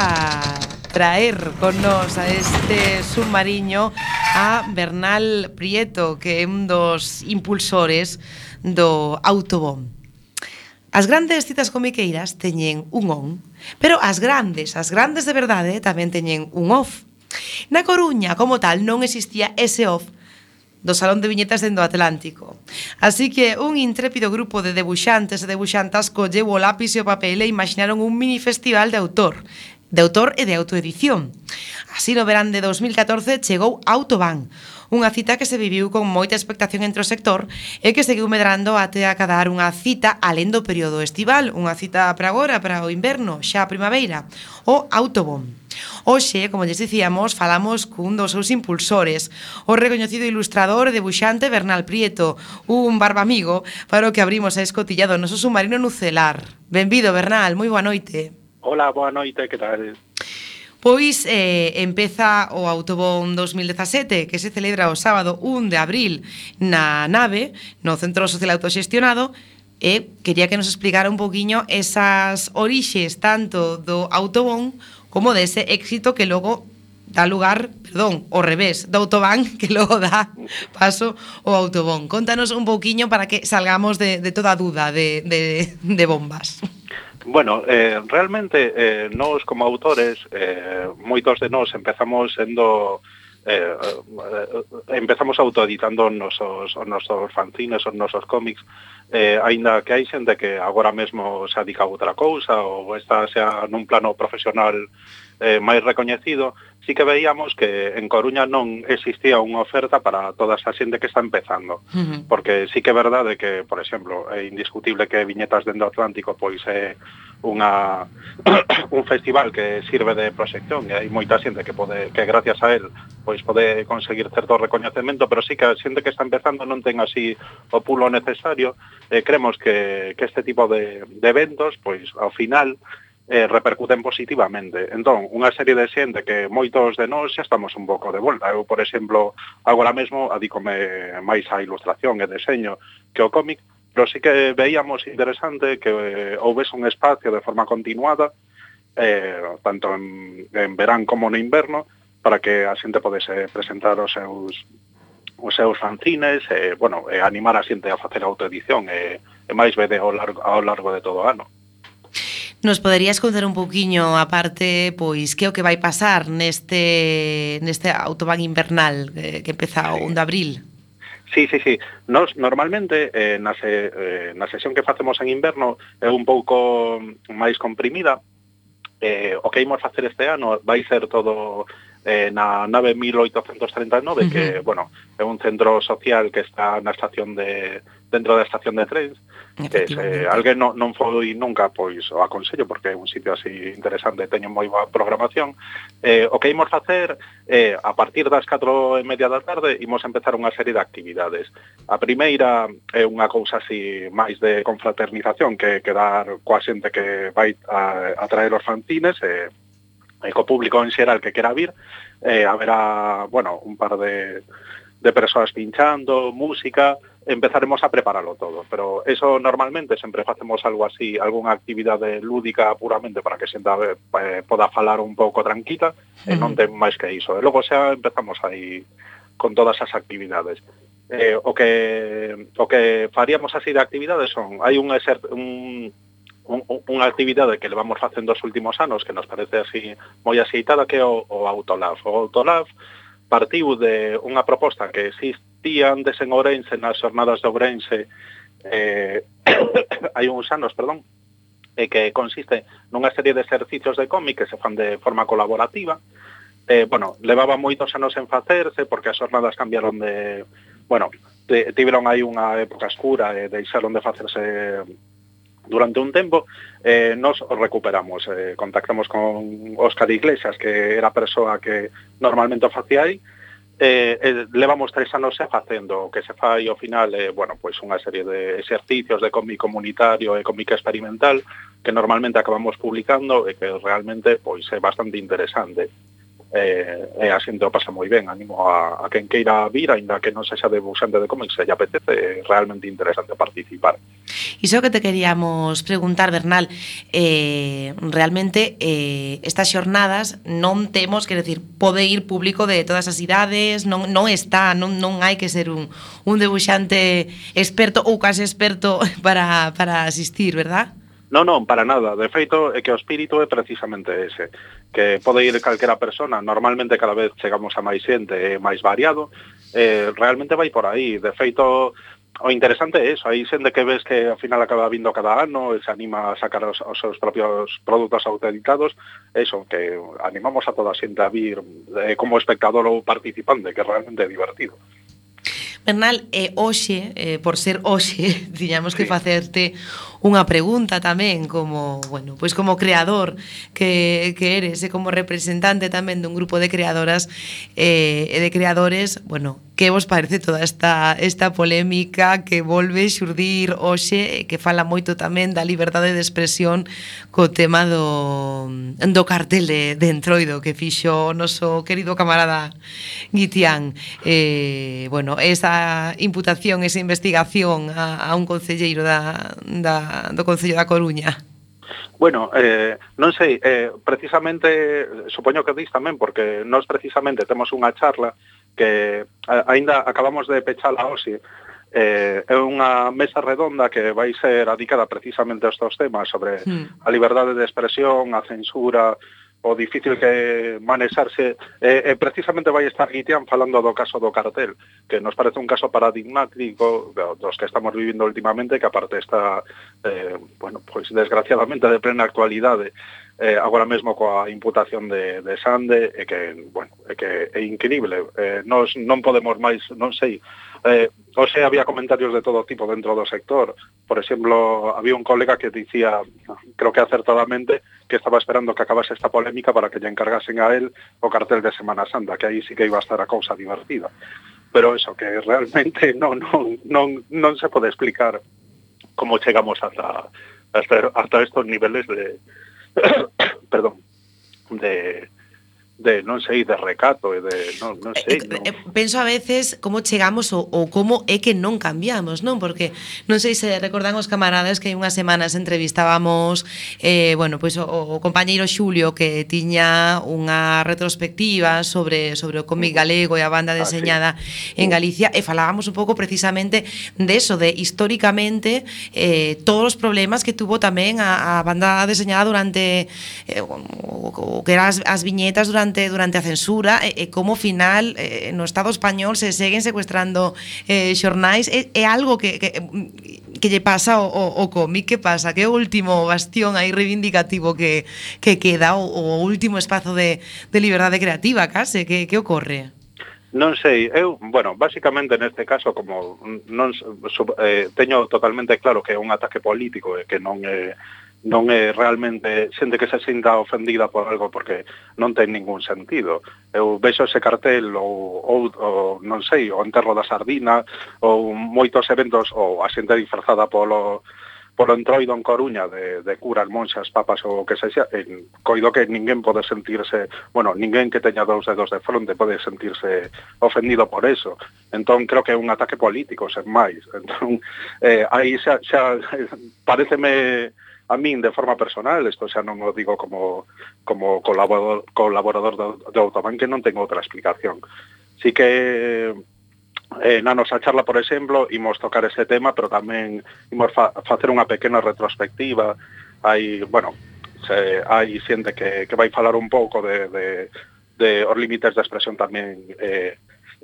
traer con nos a este submarino a Bernal Prieto, que é un dos impulsores do autobón. As grandes citas comiqueiras teñen un on, pero as grandes, as grandes de verdade, eh, tamén teñen un off. Na Coruña, como tal, non existía ese off do Salón de Viñetas dentro do Atlántico. Así que un intrépido grupo de debuxantes e debuxantas colleu o lápis e o papel e imaginaron un mini festival de autor de autor e de autoedición. Así no verán de 2014 chegou Autobahn, Unha cita que se viviu con moita expectación entre o sector e que seguiu medrando até acadar unha cita alén do período estival, unha cita para agora, para o inverno, xa a primavera, o Autobomb. Hoxe, como lles dicíamos, falamos cun dos seus impulsores, o recoñecido ilustrador e debuxante Bernal Prieto, un barba amigo para o que abrimos a escotillado noso submarino nucelar. Benvido, Bernal, moi boa noite. Hola, boa noite, que tal? Pois eh, empeza o Autobón 2017 que se celebra o sábado 1 de abril na nave no Centro Social Autoxestionado e quería que nos explicara un poquinho esas orixes tanto do Autobón como dese éxito que logo dá lugar, perdón, o revés do autobán que logo dá paso ao autobón. Contanos un pouquiño para que salgamos de, de toda a duda de, de, de bombas. Bueno, eh, realmente eh, nós como autores, eh, moitos de nós empezamos sendo eh, empezamos autoeditando os nosos, os nosos fanzines, os nosos cómics, eh, aínda que hai xente que agora mesmo se adica a outra cousa ou está xa nun plano profesional eh, máis recoñecido, sí que veíamos que en Coruña non existía unha oferta para toda esa xente que está empezando. Uh -huh. Porque sí que é verdade que, por exemplo, é indiscutible que Viñetas dentro Atlántico pois é unha un festival que sirve de proxección e hai moita xente que pode que gracias a él pois pode conseguir certo recoñecemento, pero sí que a xente que está empezando non ten así o pulo necesario. Eh, cremos que, que este tipo de, de eventos, pois ao final eh, repercuten positivamente. Entón, unha serie de xente que moitos de nós xa estamos un pouco de volta. Eu, por exemplo, agora mesmo adícome máis a ilustración e deseño que o cómic, pero sí que veíamos interesante que eh, houvese un espacio de forma continuada, eh, tanto en, en verán como no inverno, para que a xente podese presentar os seus os seus fanzines, e, eh, bueno, e animar a xente a facer autoedición e, e máis vede ao largo, ao largo de todo o ano. Nos poderías contar un pouquiño a parte pois que é o que vai pasar neste neste autobán invernal eh, que empeza o 1 de abril? Sí, sí, sí. Nos normalmente eh, na, se, eh, na sesión que facemos en inverno é un pouco máis comprimida. Eh, o que imos facer este ano vai ser todo eh, na 9839, uh -huh. que, bueno, é un centro social que está na estación de dentro da estación de trens, que se alguén non, non foi nunca, pois o aconsello, porque é un sitio así interesante, teño moi boa programación. Eh, o que imos facer, eh, a partir das 4 e media da tarde, imos empezar unha serie de actividades. A primeira é unha cousa así máis de confraternización, que quedar coa xente que vai a, a traer os fanzines, e eh, e co público en xeral que quera vir, eh, haberá, bueno, un par de, de persoas pinchando, música, empezaremos a prepararlo todo, pero eso normalmente sempre facemos algo así, algunha actividade lúdica puramente para que xenta eh, poda falar un pouco tranquila, e non ten máis que iso. E logo xa empezamos aí con todas as actividades. Eh, o que o que faríamos así de actividades son, hai un, exer, un un, unha actividade que levamos facendo os últimos anos que nos parece así moi aceitada que é o, o Autolab. O Autolab partiu de unha proposta que existía antes en Ourense, nas jornadas de Ourense, eh, hai uns anos, perdón, e que consiste nunha serie de exercicios de cómic que se fan de forma colaborativa. Eh, bueno, levaba moitos anos en facerse porque as jornadas cambiaron de... Bueno, tiveron aí unha época escura e deixaron de facerse durante un tempo eh, nos recuperamos. Eh, contactamos con Óscar Iglesias, que era a persoa que normalmente o facía aí, eh, eh, levamos tres anos se facendo, o que se fai ao final é, eh, bueno, pois pues unha serie de exercicios de cómic comunitario e cómic experimental que normalmente acabamos publicando e que realmente pois é bastante interesante e, e a xente o pasa moi ben. Animo a, a quen queira vir, aínda que non sexa debuxante de cómics, se lle apetece, é realmente interesante participar. Iso que te queríamos preguntar, Bernal, eh, realmente eh, estas xornadas non temos, quer decir, pode ir público de todas as idades, non, non está, non, non hai que ser un, un debuxante experto ou case experto para, para asistir, verdad? Non, non, para nada. De feito, é que o espírito é precisamente ese, que pode ir calquera persona, normalmente cada vez chegamos a máis xente, é máis variado, eh, realmente vai por aí. De feito, o interesante é eso, hai xente que ves que ao final acaba vindo cada ano e se anima a sacar os, os seus propios produtos autenticados, eso, que animamos a toda a xente a vir eh, como espectador ou participante, que realmente é divertido. Bernal, eh, hoxe, eh, por ser hoxe, tiñamos que facerte unha pregunta tamén como, bueno, pois como creador que, que eres e como representante tamén dun grupo de creadoras eh, e de creadores, bueno, que vos parece toda esta, esta polémica que volve xurdir hoxe que fala moito tamén da liberdade de expresión co tema do, do cartel de, de entroido que fixo o noso querido camarada Guitián. Eh, bueno, esa imputación, esa investigación a, a un concelleiro da, da, do Concello da Coruña. Bueno, eh, non sei, eh, precisamente, supoño que dis tamén, porque nós precisamente temos unha charla que aínda acabamos de pechar a OSI, eh, é unha mesa redonda que vai ser adicada precisamente a estos temas sobre mm. a liberdade de expresión, a censura, o difícil que manexarse e, e precisamente vai estar Guitián falando do caso do cartel, que nos parece un caso paradigmático dos que estamos vivindo últimamente, que aparte está eh, bueno, pois desgraciadamente de plena actualidade eh, agora mesmo coa imputación de, de Sande e que, bueno, é que é increíble. Eh, nos non podemos máis, non sei. Eh, o sea, había comentarios de todo tipo dentro do sector. Por exemplo, había un colega que dicía creo que acertadamente que estaba esperando que acabase esta polémica para que lle encargasen a él o cartel de Semana Santa que aí sí que iba a estar a cousa divertida. Pero eso, que realmente non, non, non, non se pode explicar como chegamos hasta, hasta, hasta estos niveles de, perdón, de de non sei de recato e de non, non sei. Eh, eh, non. Eh, penso a veces como chegamos ou, ou como é que non cambiamos, non? Porque non sei se recordan os camaradas que hai unhas semanas entrevistábamos eh, bueno, pois o, o compañeiro Xulio que tiña unha retrospectiva sobre sobre o cómic galego e a banda deseñada ah, sí. en Galicia e falábamos un pouco precisamente de eso, de históricamente eh, todos os problemas que tuvo tamén a, a banda deseñada durante eh, o, o que eran as, as viñetas durante durante durante a censura e, e como final eh, no Estado español se seguen secuestrando eh, xornais é, é algo que, que que lle pasa o, o, o cómic. Que pasa? Que é o último bastión aí reivindicativo que, que queda o, o último espazo de, de liberdade creativa case. Que, que ocorre? Non sei, eu, bueno, basicamente neste caso como non sub, eh, teño totalmente claro que é un ataque político e que non é eh, non é realmente xente que se sinta ofendida por algo porque non ten ningún sentido. Eu vexo ese cartel ou, ou, ou non sei, o enterro da sardina ou moitos eventos ou a xente disfrazada polo polo entroido en Coruña de, de curas, monxas, papas ou que sexa, en, coido que ninguén pode sentirse, bueno, ninguén que teña dous dedos de fronte pode sentirse ofendido por eso. Entón, creo que é un ataque político, sen máis. Entón, eh, aí xa, xa eh, pareceme a min de forma personal, isto xa non o digo como, como colaborador, colaborador do, do Autobanque, non tengo outra explicación. Si que eh, na nosa charla, por exemplo, imos tocar ese tema, pero tamén imos fa, facer unha pequena retrospectiva. Hai, bueno, se, hai xente que, que vai falar un pouco de, de, de os límites de expresión tamén eh,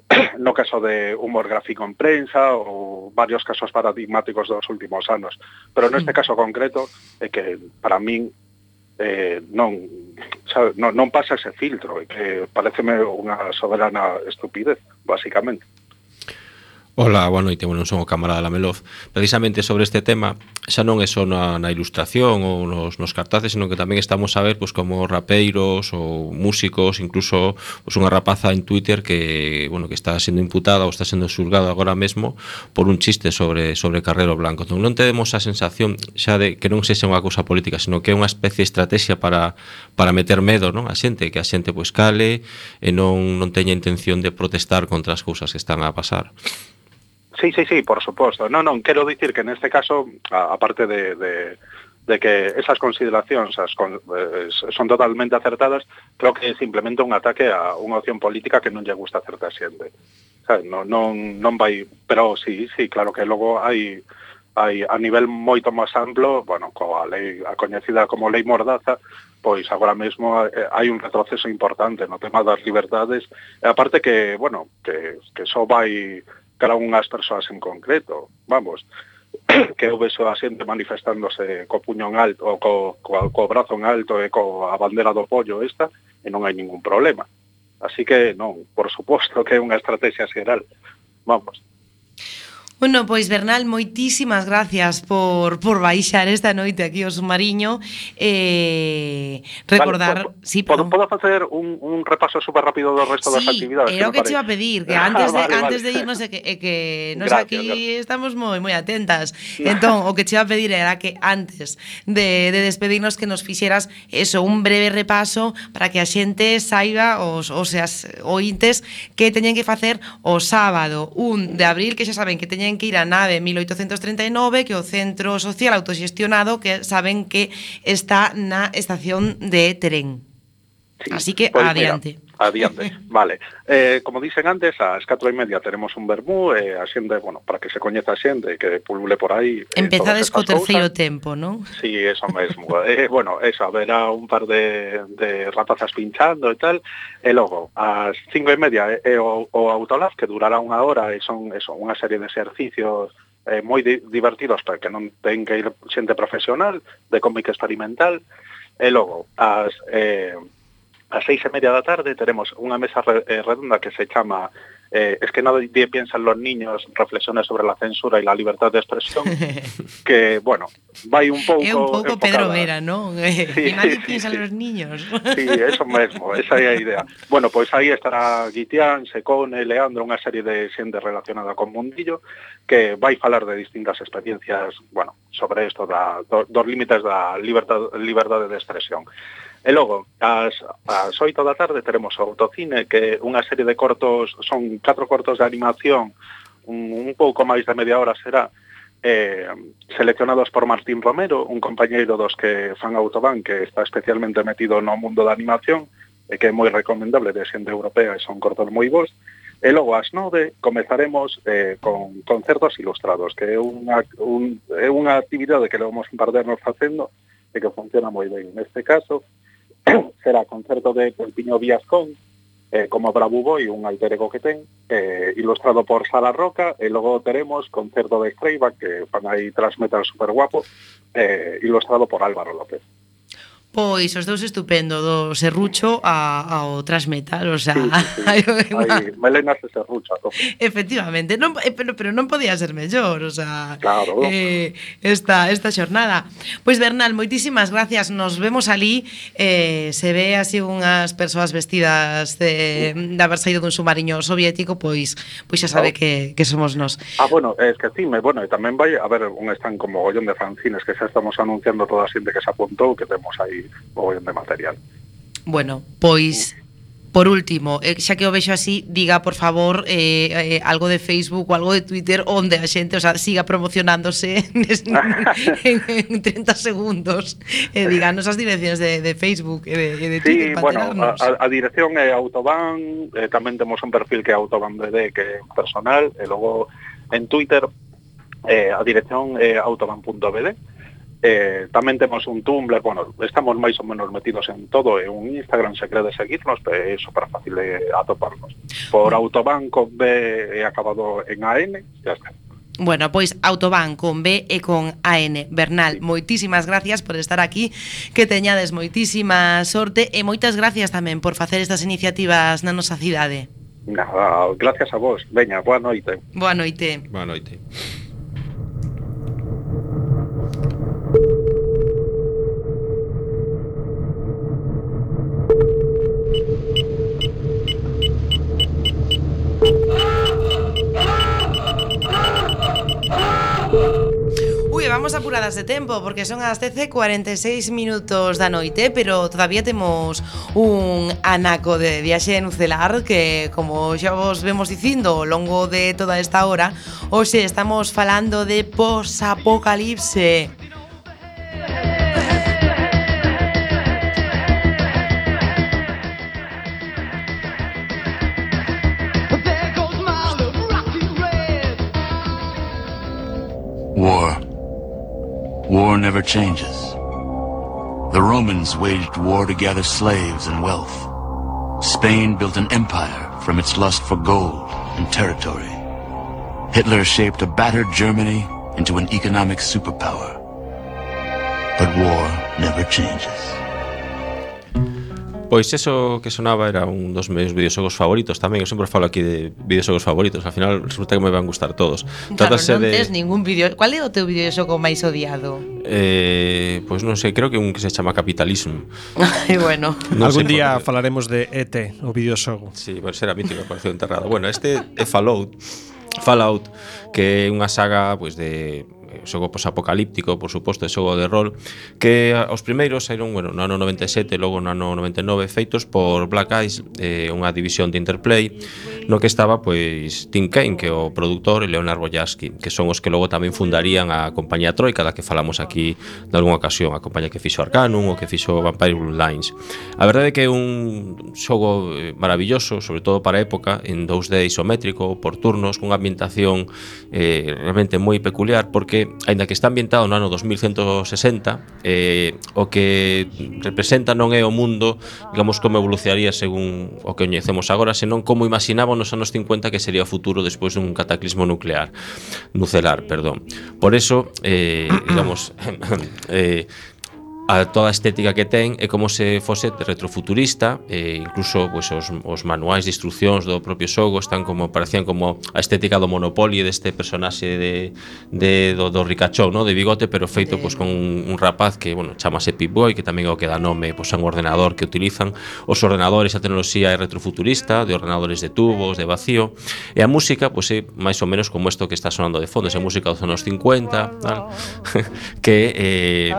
no caso de humor gráfico en prensa ou varios casos paradigmáticos dos últimos anos. Pero neste caso concreto é que para min eh, non, sabe, non, non pasa ese filtro, e que pareceme unha soberana estupidez, basicamente. Ola, boa noite, bueno, non son o camarada Lamelov. Precisamente sobre este tema, xa non é só na, na ilustración ou nos, nos cartaces, senón que tamén estamos a ver pois, como rapeiros ou músicos, incluso pois, unha rapaza en Twitter que, bueno, que está sendo imputada ou está sendo xulgada agora mesmo por un chiste sobre sobre Carrero Blanco. Entón, non temos a sensación xa de que non sexa unha cousa política, senón que é unha especie de estrategia para, para meter medo non? a xente, que a xente pois cale e non, non teña intención de protestar contra as cousas que están a pasar. Sí, sí, sí, por suposto. Non, non, quero dicir que neste caso, aparte de, de, de que esas consideracións as con, eh, son totalmente acertadas, creo que é simplemente un ataque a unha opción política que non lle gusta a certa xente. Sabe, non, non, non vai... Pero sí, sí, claro que logo hai hai a nivel moito máis amplo, bueno, coa lei a coñecida como lei Mordaza, pois agora mesmo eh, hai un retroceso importante no tema das liberdades, e aparte que, bueno, que, que só vai cara unhas persoas en concreto. Vamos, que eu vexo a xente manifestándose co puño en alto, ou co, co, co brazo en alto e co a bandera do pollo esta, e non hai ningún problema. Así que non, por suposto que é unha estrategia xeral. Vamos. Bueno, pois Bernal, moitísimas gracias por, por baixar esta noite aquí ao submarino eh, recordar... Vale, po, sí, podo, podo facer un, un repaso super rápido do resto sí, das actividades? Sí, era o que, que te iba a pedir, que antes de, ah, vale, antes vale. de irnos e que, e que nos gracias, aquí gracias. estamos moi moi atentas. Entón, o que te iba a pedir era que antes de, de despedirnos que nos fixeras eso, un breve repaso para que a xente saiba os, os, as ointes que teñen que facer o sábado 1 de abril, que xa saben que teñen teñen que ir a nave 1839, que o centro social autoxestionado que saben que está na estación de tren. Sí, Así que pois pues, adiante. Mira. Adiante, vale. Eh, como dicen antes, ás 4 e media teremos un vermú, eh, a xente, bueno, para que se coñeza a xente, que pulule por aí... Eh, Empezades co terceiro tempo, non? Sí, eso mesmo. eh, bueno, eso, haberá un par de, de rapazas pinchando e tal, e logo, ás cinco e media é eh, o, o autolab, que durará unha hora, e son eso, unha serie de exercicios eh, moi di divertidos para que non ten que ir xente profesional, de cómic experimental, e logo, as... Eh, a seis e media da tarde teremos unha mesa eh, redonda que se chama eh, es que nadie piensa en los niños reflexiones sobre la censura y la libertad de expresión que, bueno, vai un pouco É un pouco enfocada. Pedro Vera, non? Eh, sí, que nadie sí, piensa sí. los niños Sí, eso mesmo, esa é a idea Bueno, pois aí estará Guitián, Secone, Leandro unha serie de xente relacionada con Mundillo que vai falar de distintas experiencias bueno, sobre isto da, do, dos límites da libertad, liberdade de expresión E logo, ás, ás 8 da tarde teremos o autocine, que unha serie de cortos, son catro cortos de animación, un, un pouco máis de media hora será, eh, seleccionados por Martín Romero, un compañeiro dos que fan Autobahn, que está especialmente metido no mundo da animación, e que é moi recomendable de xente europea, e son cortos moi bons, E logo ás nove, comezaremos eh, con concertos ilustrados, que é unha, un, é unha actividade que levamos un par de anos facendo e que funciona moi ben. Neste caso, será concerto de Pelpiño Viascón, eh, como Bravo Boy, un alter ego que ten, eh, ilustrado por Sara Roca, e logo teremos concerto de Creiva, que fan aí transmetal super guapo, eh, ilustrado por Álvaro López. Pois os dous estupendo, do Serrucho a, ao transmetal, o sea, sí, sí, sí. hai. Ah". Melena se Serrucha. Efectivamente, non, eh, pero, pero non podía ser mellor, o sea, claro. eh, esta, esta xornada. Pois Bernal, moitísimas gracias, nos vemos ali, eh, se ve así unhas persoas vestidas de, sí. de haber saído dun submarino soviético, pois pois xa sabe claro. que, que somos nós. Ah, bueno, es que sí, me, bueno, e tamén vai a ver un stand como gollón de fanzines que xa estamos anunciando toda a xente que se apuntou, que temos aí mogollón de material. Bueno, pois Por último, eh, xa que o vexo así, diga, por favor, eh, eh, algo de Facebook ou algo de Twitter onde a xente o sea, siga promocionándose nes, en, en 30 segundos. Eh, díganos as direccións de, de Facebook e de, e de Twitter sí, para bueno, a, a dirección é Autoban, eh, tamén temos un perfil que é Autoban BD, que é personal, e logo en Twitter eh, a dirección é autoban.bd Eh, tamén temos un Tumblr, bueno, estamos máis ou menos metidos en todo, e un Instagram se crede seguirnos, eh, é super fácil de atoparnos. Por Autobahn con B e acabado en AN, ya está. Bueno, pois Autobahn con B e con AN. Bernal, sí. moitísimas gracias por estar aquí, que teñades moitísima sorte e moitas gracias tamén por facer estas iniciativas na nosa cidade. Nada, gracias a vos. Veña, boa noite. Boa noite. Boa noite. vamos apuradas de tempo porque son as 13:46 minutos da noite, pero todavía temos un anaco de viaxe en Ucelar que como xa vos vemos dicindo ao longo de toda esta hora, hoxe estamos falando de posapocalipse. apocalipse never changes. The Romans waged war to gather slaves and wealth. Spain built an empire from its lust for gold and territory. Hitler shaped a battered Germany into an economic superpower. But war never changes. Pois eso que sonaba era un dos meus videoxogos favoritos tamén, eu sempre falo aquí de videoxogos favoritos, al final resulta que me van gustar todos. Claro, Trátase non de... tes ningún vídeo. Cuál é o teu videoxogo máis odiado? Eh, pois non sei, creo que un que se chama Capitalismo Ai, bueno. Non Algún sei día por... falaremos de ET, o videoxogo. Sí, pero será mítico, pareceu enterrado. Bueno, este é Fallout, Fallout, que é unha saga pois de xogo posapocalíptico, por suposto, e xogo de rol, que os primeiros saíron, bueno, no ano 97, logo no ano 99, feitos por Black Eyes, eh, unha división de Interplay, no que estaba pois Tim Kane, que é o produtor, e Leonard Boyaski, que son os que logo tamén fundarían a compañía Troika, da que falamos aquí nalgúnha ocasión, a compañía que fixo Arcanum, o que fixo Vampire Blue Lines. A verdade é que é un xogo eh, maravilloso, sobre todo para a época, en 2D isométrico, por turnos, cunha ambientación eh, realmente moi peculiar, porque aínda que está ambientado no ano 2160, eh, o que representa non é o mundo, digamos, como evolucionaría según o que coñecemos agora, senón como imaginaban nos anos 50 que sería o futuro despois dun cataclismo nuclear, nucelar, perdón. Por eso, eh, digamos, eh, a toda a estética que ten é como se fose retrofuturista e incluso pois, os, os manuais de instruccións do propio xogo están como parecían como a estética do Monopoly deste personaxe de, de do, do ricachón, no? de bigote, pero feito pois, con un, un rapaz que bueno, chamase Pip Boy que tamén é o que dá nome pois, a un ordenador que utilizan os ordenadores, a tecnoloxía é retrofuturista de ordenadores de tubos, de vacío e a música pois, é máis ou menos como isto que está sonando de fondo, esa música dos anos 50 tal, que eh,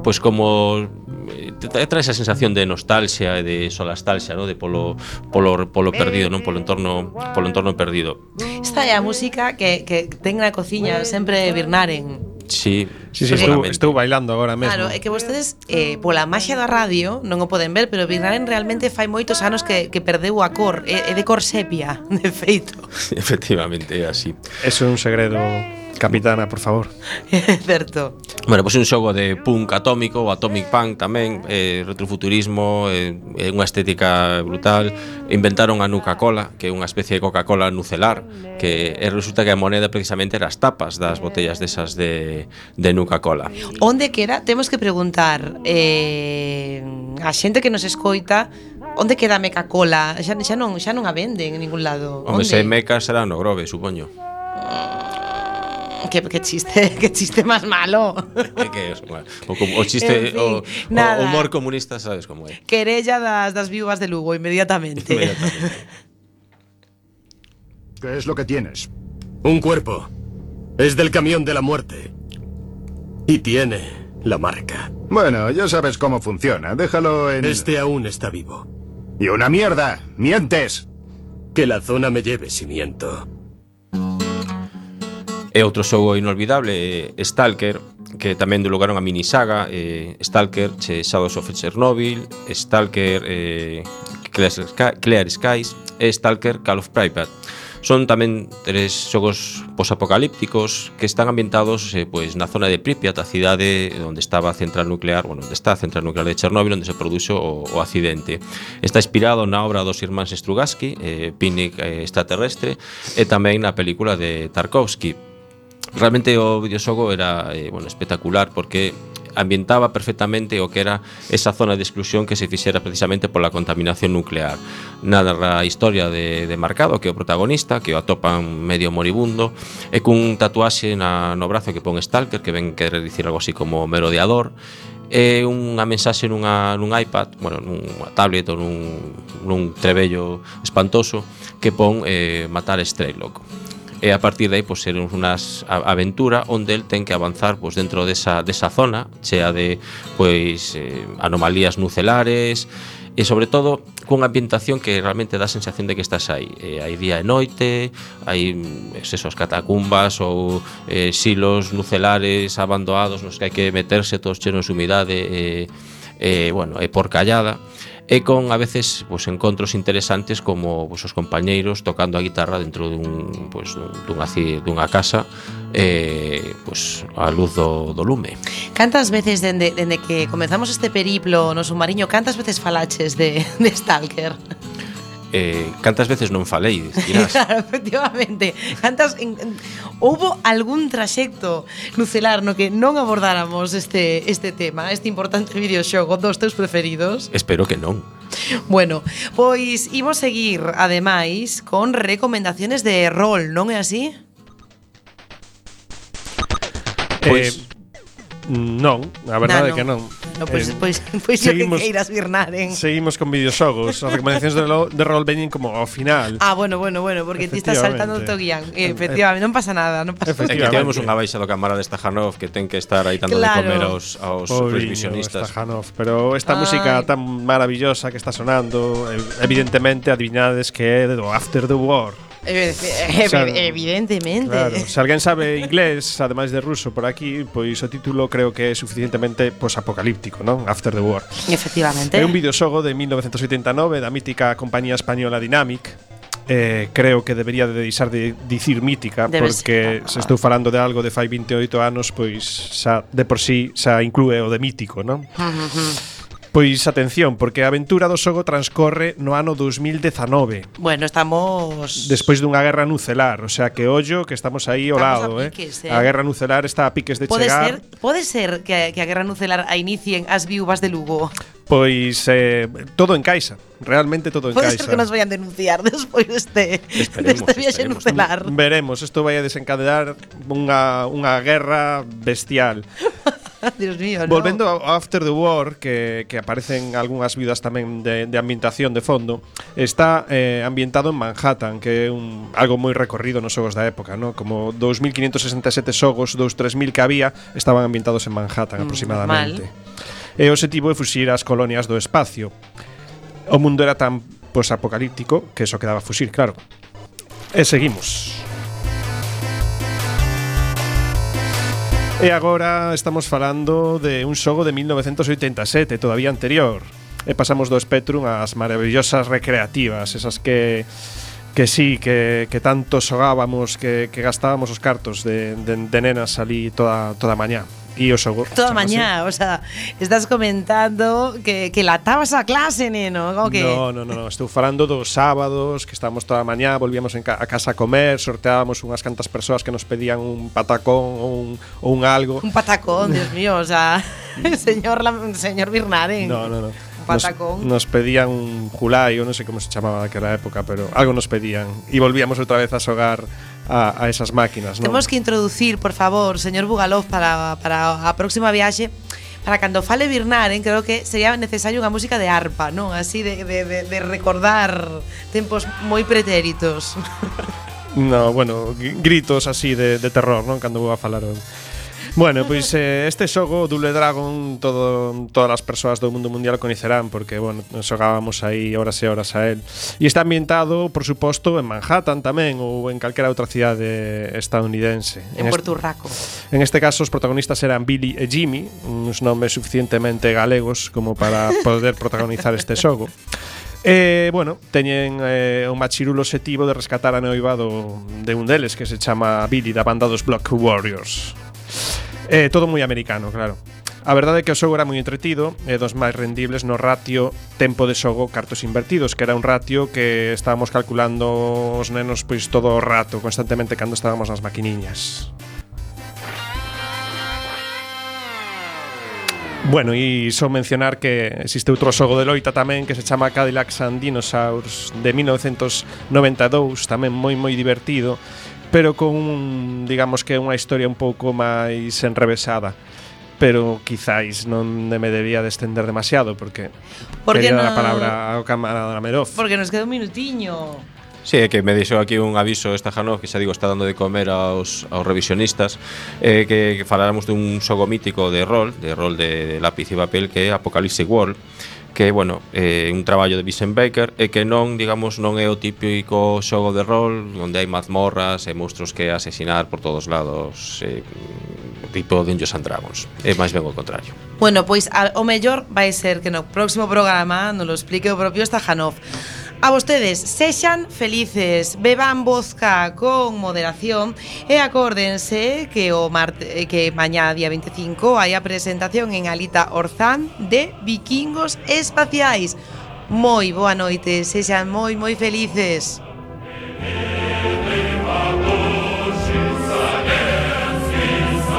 pois como como eh, trae esa sensación de nostalgia e de solastalgia, ¿no? de polo, polo, polo perdido, non polo entorno polo entorno perdido. Esta é a música que, que ten na cociña sempre Birnaren. Sí, sí, sí estou, estou bailando agora mesmo. Claro, é que vostedes eh, pola maxia da radio non o poden ver, pero Birnaren realmente fai moitos anos que, que perdeu a cor, é, é de cor sepia, de feito. Efectivamente, é así. Eso é un segredo Capitana, por favor. certo. Bueno, pois pues, un xogo de punk atómico, o atomic punk tamén, eh, retrofuturismo, eh, unha estética brutal. Inventaron a Nuca-Cola, que é unha especie de Coca-Cola nucelar, que eh, resulta que a moneda precisamente era as tapas das botellas desas de, de Nuca-Cola. Onde queda? Temos que preguntar eh, a xente que nos escoita Onde queda a Meca-Cola? Xa, xa, non, xa non a venden en ningún lado. Onde? Home, se Meca será no Grove, supoño. Ah. Que chiste, que chiste máis malo. Que bueno, o, chiste, En fin, o, humor comunista, sabes como é. Querella das, das viúvas de Lugo inmediatamente. Inmediatamente. ¿Qué es lo que tienes? Un cuerpo. Es del camión de la muerte. Y tiene la marca. Bueno, ya sabes cómo funciona. Déjalo en... Este aún está vivo. Y una mierda. ¡Mientes! Que la zona me lleve si miento. E outro xogo inolvidable, é Stalker, que tamén delugaron a minisaga, eh, Stalker, che Shadows of Chernobyl, Stalker, eh, Clear, Sky, Clear Skies e Stalker Call of Pripyat. Son tamén tres xogos posapocalípticos que están ambientados eh, pois na zona de Pripyat, a cidade onde estaba a central nuclear, bueno, onde está a central nuclear de Chernóbil, onde se produxo o, o accidente. Está inspirado na obra dos irmáns Strugatsky, eh, Picnic eh, extraterrestre, e tamén na película de Tarkovsky, realmente o videoxogo era eh, bueno, espectacular porque ambientaba perfectamente o que era esa zona de exclusión que se fixera precisamente pola contaminación nuclear. Narra a historia de, de Marcado, que é o protagonista, que o atopan medio moribundo, e cun tatuaxe na, no brazo que pon Stalker, que ven querer dicir algo así como merodeador, é unha mensaxe nunha, nun iPad, bueno, nunha tablet ou nun, nun trebello espantoso que pon eh, matar Straylock e a partir de aí pois, ser unhas aventura onde el ten que avanzar pois, dentro desa, desa zona chea de pois, eh, anomalías nucelares e sobre todo cunha ambientación que realmente dá a sensación de que estás aí. Eh, hai día e noite hai mm, es esos catacumbas ou eh, silos nucelares abandonados nos que hai que meterse todos chenos de humidade e eh, eh, bueno, e eh, por callada e con a veces pois, encontros interesantes como pois, os compañeiros tocando a guitarra dentro dun, pois, dunha, dunha casa eh, pois, a luz do, do lume. Cantas veces dende, dende que comenzamos este periplo no submarino, cantas veces falaches de, de Stalker? eh, cantas veces non falei, dirás. claro, efectivamente. Cantas en, en, houbo algún traxecto nucelar no que non abordáramos este este tema, este importante videoxogo dos teus preferidos? Espero que non. Bueno, pois imos seguir ademais con recomendaciones de rol, non é así? Pois eh, Non, a verdade é que non. No, pois, eh, pois, pois seguimos, que queiras vir. Seguimos con videoxogos. As recomendacións de, lo, de rol veñen como ao final. Ah, bueno, bueno, bueno, porque ti estás saltando o teu guián. Eh, eh, eh, efectivamente, non pasa nada, non pasa nada. É que tivemos unha baixa do camarada de Stajanov que ten que estar aí tanto claro. de comer aos, aos pois, revisionistas. Stajanov, pero esta Ay. música tan maravillosa que está sonando, evidentemente adivinades que é do After the War. Evidentemente. Claro. Se alguén sabe inglés, ademais de ruso por aquí, pois o título creo que é suficientemente pois apocalíptico, non? After the War. Efectivamente. É un videoxogo de 1989 da mítica compañía española Dynamic, eh, creo que debería de deixar de dicir mítica Debe porque ser, se estou falando de algo de fai 28 anos, pois xa de por sí xa inclúe o de mítico, non? Uh -huh. Pois atención, porque a aventura do xogo transcorre no ano 2019. Bueno, estamos Despois dunha guerra nucelar, o sea que ollo que estamos aí ao Estamos lado, a piques, eh. A guerra nucelar está a piques de Pode chegar. ser, pode ser que, que a guerra nucelar a inicien as viúvas de Lugo. Pois eh, todo encaixa, realmente todo Pode encaixa. ser que nos vayan denunciar despois deste Esperemos, deste viaxe esperemos. nucelar. Veremos, isto vai a desencadear unha, unha guerra bestial. Dios mío, no. Volvendo a After the War, que, que aparecen algunhas vidas tamén de, de ambientación de fondo, está eh, ambientado en Manhattan, que é un, algo moi recorrido nos xogos da época, ¿no? como 2.567 xogos dos 3.000 que había estaban ambientados en Manhattan mm, aproximadamente. E o objetivo é fuxir as colonias do espacio. O mundo era tan posapocalíptico que eso quedaba fuxir, claro. E seguimos. E agora estamos falando de un xogo de 1987, todavía anterior. E pasamos do Spectrum ás maravillosas recreativas, esas que que sí, que, que tanto xogábamos, que, que gastábamos os cartos de, de, de nenas ali toda, toda mañá e o xogo. Toda mañá, ¿eh? o sea, estás comentando que, que latabas a clase, neno. O que... No, no, no, estou falando dos sábados, que estábamos toda a mañá, volvíamos en ca a casa a comer, sorteábamos unhas cantas persoas que nos pedían un patacón ou un, ou un algo. Un patacón, Dios mío, o sea, señor, la, señor Birnaren. No, no, no patacón. Nos, nos pedían un julai, eu non sei como se chamaba daquela época, pero algo nos pedían. E volvíamos outra vez a xogar a, a esas máquinas. ¿no? Temos que introducir, por favor, señor Bugalov, para, para a próxima viaxe, para cando fale Birnaren, eh, creo que sería necesario unha música de arpa, non? Así de, de, de, de recordar tempos moi pretéritos. No, bueno, gritos así de, de terror, non? Cando vou a falar. Bueno, pois eh, este xogo Double Dragon todo, todas as persoas do mundo mundial coñecerán porque, bueno, xogábamos aí horas e horas a él. E está ambientado, por suposto, en Manhattan tamén ou en calquera outra cidade estadounidense. En, en Puerto Rico. En este caso os protagonistas eran Billy e Jimmy, uns nomes suficientemente galegos como para poder protagonizar este xogo. E, eh, bueno, teñen eh, un machirulo setivo de rescatar a noivado de un deles que se chama Billy da banda dos Block Warriors. Eh, todo moi americano, claro. A verdade é que o xogo era moi entretido e dos máis rendibles no ratio tempo de xogo cartos invertidos, que era un ratio que estábamos calculando os nenos pois todo o rato, constantemente cando estábamos nas maquiniñas. Bueno, e só mencionar que existe outro xogo de loita tamén que se chama Cadillacs and Dinosaurs de 1992, tamén moi moi divertido pero con un, digamos que unha historia un pouco máis enrevesada pero quizáis non me debía descender demasiado porque porque quería non... a palabra ao camarada Merov. Porque nos queda un minutiño. Sí, é que me deixou aquí un aviso esta Janov que xa digo está dando de comer aos, aos revisionistas eh, que, que faláramos dun xogo mítico de rol, de rol de, de lápiz e papel que é Apocalypse World que, bueno, é eh, un traballo de Vincent Baker e que non, digamos, non é o típico xogo de rol onde hai mazmorras e monstruos que asesinar por todos lados eh, tipo Dungeons and Dragons. É máis ben o contrario. Bueno, pois a, o mellor vai ser que no próximo programa nos lo explique o propio Stajanov. A vostedes, sexan felices, beban vodka con moderación e acórdense que o marte, que mañá día 25 hai a presentación en Alita Orzán de Vikingos Espaciais. Moi boa noite, sexan moi moi felices.